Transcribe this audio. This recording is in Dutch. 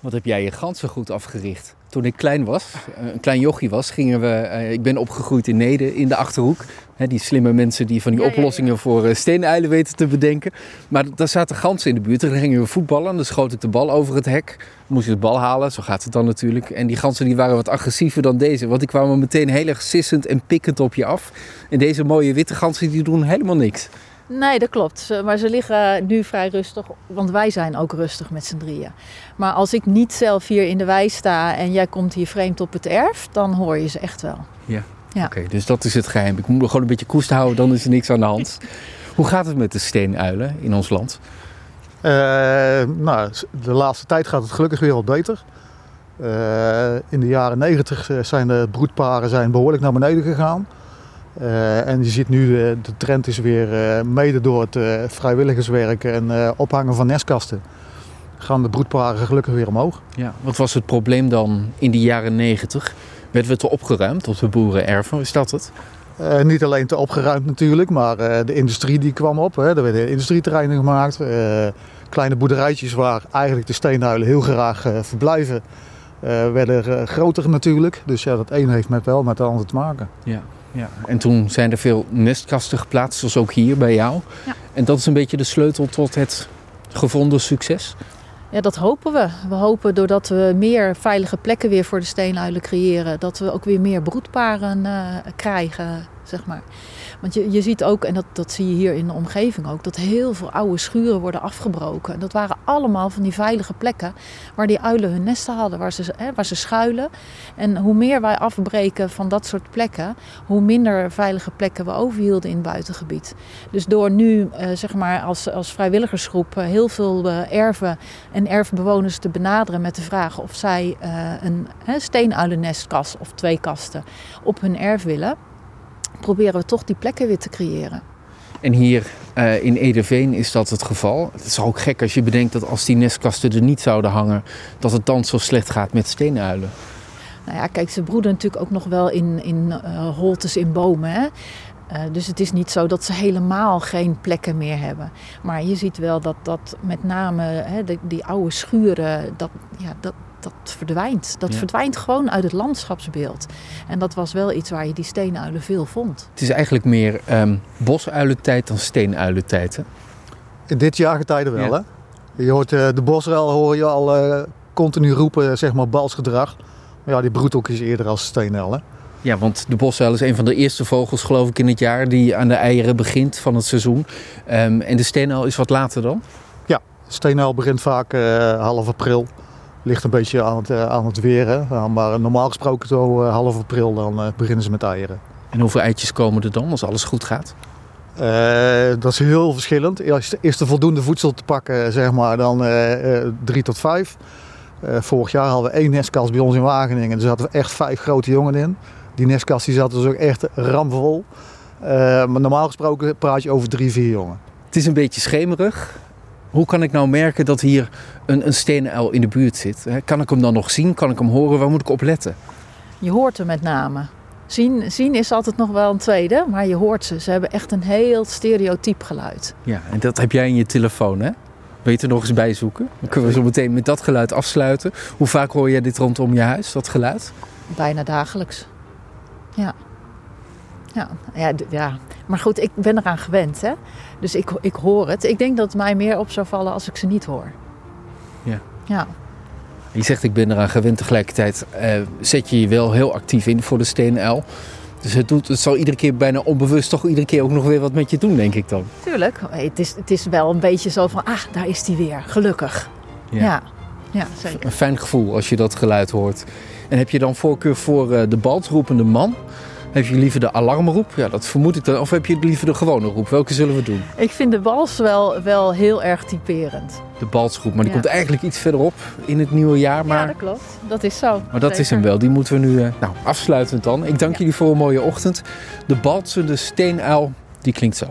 Wat heb jij je ganzen goed afgericht? Toen ik klein was, eh, een klein jochie was, gingen we... eh, ik ben opgegroeid in Neder, in de Achterhoek. Hè, die slimme mensen die van die Ja, ja, ja. oplossingen voor eh, steenuilen weten te bedenken. Maar daar zaten ganzen in de buurt. En dan gingen we voetballen. En dan schoot ik de bal over het hek. Dan moest je de bal halen, zo gaat het dan natuurlijk. En die ganzen die waren wat agressiever dan deze. Want die kwamen meteen heel erg sissend en pikkend op je af. En deze mooie witte ganzen die doen helemaal niks. Nee, dat klopt. Maar ze liggen nu vrij rustig, want wij zijn ook rustig met z'n drieën. Maar als ik niet zelf hier in de wei sta en jij komt hier vreemd op het erf, dan hoor je ze echt wel. Ja. Oké, dus dat is het geheim. Ik moet me gewoon een beetje koest houden, dan is er niks aan de hand. Hoe gaat het met de steenuilen in ons land? Eh, nou, de laatste tijd gaat het gelukkig weer wat beter. Eh, in de jaren 90 zijn de broedparen zijn behoorlijk naar beneden gegaan. Eh, en je ziet nu, eh, de trend is weer eh, mede door het vrijwilligerswerk en ophangen van nestkasten. Gaan de broedparen gelukkig weer omhoog. Ja. Wat was het probleem dan in de jaren negentig? Werden we te opgeruimd op de boerenerven? Is dat het? Niet alleen te opgeruimd natuurlijk, maar de industrie die kwam op. Hè. Er werden industrieterreinen gemaakt. kleine boerderijtjes waar eigenlijk de steenuilen heel graag verblijven. werden groter natuurlijk. Dus ja, dat een heeft met wel met het ander te maken. Ja. Ja. En toen zijn er veel nestkasten geplaatst, zoals ook hier bij jou. Ja. En dat is een beetje de sleutel tot het gevonden succes? Ja, dat hopen we. We hopen doordat we meer veilige plekken weer voor de steenuilen creëren, dat we ook weer meer broedparen eh, krijgen, zeg maar. Want je, je ziet ook, en dat, dat zie je hier in de omgeving ook, dat heel veel oude schuren worden afgebroken. En dat waren allemaal van die veilige plekken waar die uilen hun nesten hadden, waar ze, hè, waar ze schuilen. En hoe meer wij afbreken van dat soort plekken, hoe minder veilige plekken we overhielden in het buitengebied. Dus door nu, eh, zeg maar, als, als vrijwilligersgroep eh, heel veel eh, erven en erfbewoners te benaderen met de vraag of zij eh, een hè, steenuilennestkast of twee kasten op hun erf willen, proberen we toch die plekken weer te creëren. En hier eh, in Ederveen is dat het geval. Het is ook gek als je bedenkt dat als die nestkasten er niet zouden hangen, dat het dan zo slecht gaat met steenuilen. Nou ja, kijk, ze broeden natuurlijk ook nog wel in, in eh, holtes in bomen. Hè? Eh, dus het is niet zo dat ze helemaal geen plekken meer hebben. Maar je ziet wel dat, dat met name hè, de- die oude schuren, dat, ja, dat, dat verdwijnt. Dat Ja. verdwijnt gewoon uit het landschapsbeeld. En dat was wel iets waar je die steenuilen veel vond. Het is eigenlijk meer ehm bosuilentijd dan steenuilentijd. Hè? In dit jaargetijde wel, Ja. hè? Je hoort eh, de bosrel hoor je al eh, continu roepen, zeg maar, balsgedrag. Maar ja, die broedt ook eens eerder als steenel, hè? Ja, want de bosuil is een van de eerste vogels, geloof ik, in het jaar die aan de eieren begint van het seizoen. Ehm, en de steenuil is wat later dan. Steenuil begint vaak eh, half april. Ligt een beetje aan het, eh, aan het weer. Hè? Ja, maar normaal gesproken zo eh, half april dan eh, beginnen ze met eieren. En hoeveel eitjes komen er dan als alles goed gaat? Dat is heel verschillend. Is er voldoende voedsel te pakken, zeg maar, dan eh, drie tot vijf. Vorig jaar hadden we één nestkast bij ons in Wageningen. Daar zaten we echt vijf grote jongen in. Die nestkast die zat dus ook echt ramvol. Maar normaal gesproken praat je over drie, vier jongen. Het is een beetje schemerig. Hoe kan ik nou merken dat hier een, een steenuil in de buurt zit? Kan ik hem dan nog zien? Kan ik hem horen? Waar moet ik op letten? Je hoort er met name. Zien, zien is altijd nog wel een tweede, maar je hoort ze. Ze hebben echt een heel stereotyp geluid. Ja, en dat heb jij in je telefoon, hè? Wil je het er nog eens bij zoeken? Dan kunnen we zo meteen met dat geluid afsluiten. Hoe vaak hoor jij dit rondom je huis, dat geluid? Bijna dagelijks. Ja. Ja, ja. Maar goed, ik ben eraan gewend, hè. Dus ik, ik hoor het. Ik denk dat het mij meer op zou vallen als ik ze niet hoor. Ja. Ja. Je zegt ik ben eraan gewend. Tegelijkertijd eh, zet je je wel heel actief in voor de steenuil. Dus het, doet, het zal iedere keer bijna onbewust toch iedere keer ook nog weer wat met je doen, denk ik dan. Tuurlijk. Het is, het is wel een beetje zo van, ah, daar is die weer. Gelukkig. Ja. Ja, zeker. Een fijn gevoel als je dat geluid hoort. En heb je dan voorkeur voor eh, de baltroepende man? Heb je liever de alarmroep? Ja, dat vermoed ik dan. Of heb je liever de gewone roep? Welke zullen we doen? Ik vind de wals wel, wel heel erg typerend. De balsroep. Maar die Ja. komt eigenlijk iets verderop in het nieuwe jaar. Ja, Maar, dat klopt. Dat is zo. maar dat is hem wel. Die moeten we nu... eh, nou, afsluitend dan. Ik dank Ja. jullie voor een mooie ochtend. De balsende steenuil, die klinkt zo.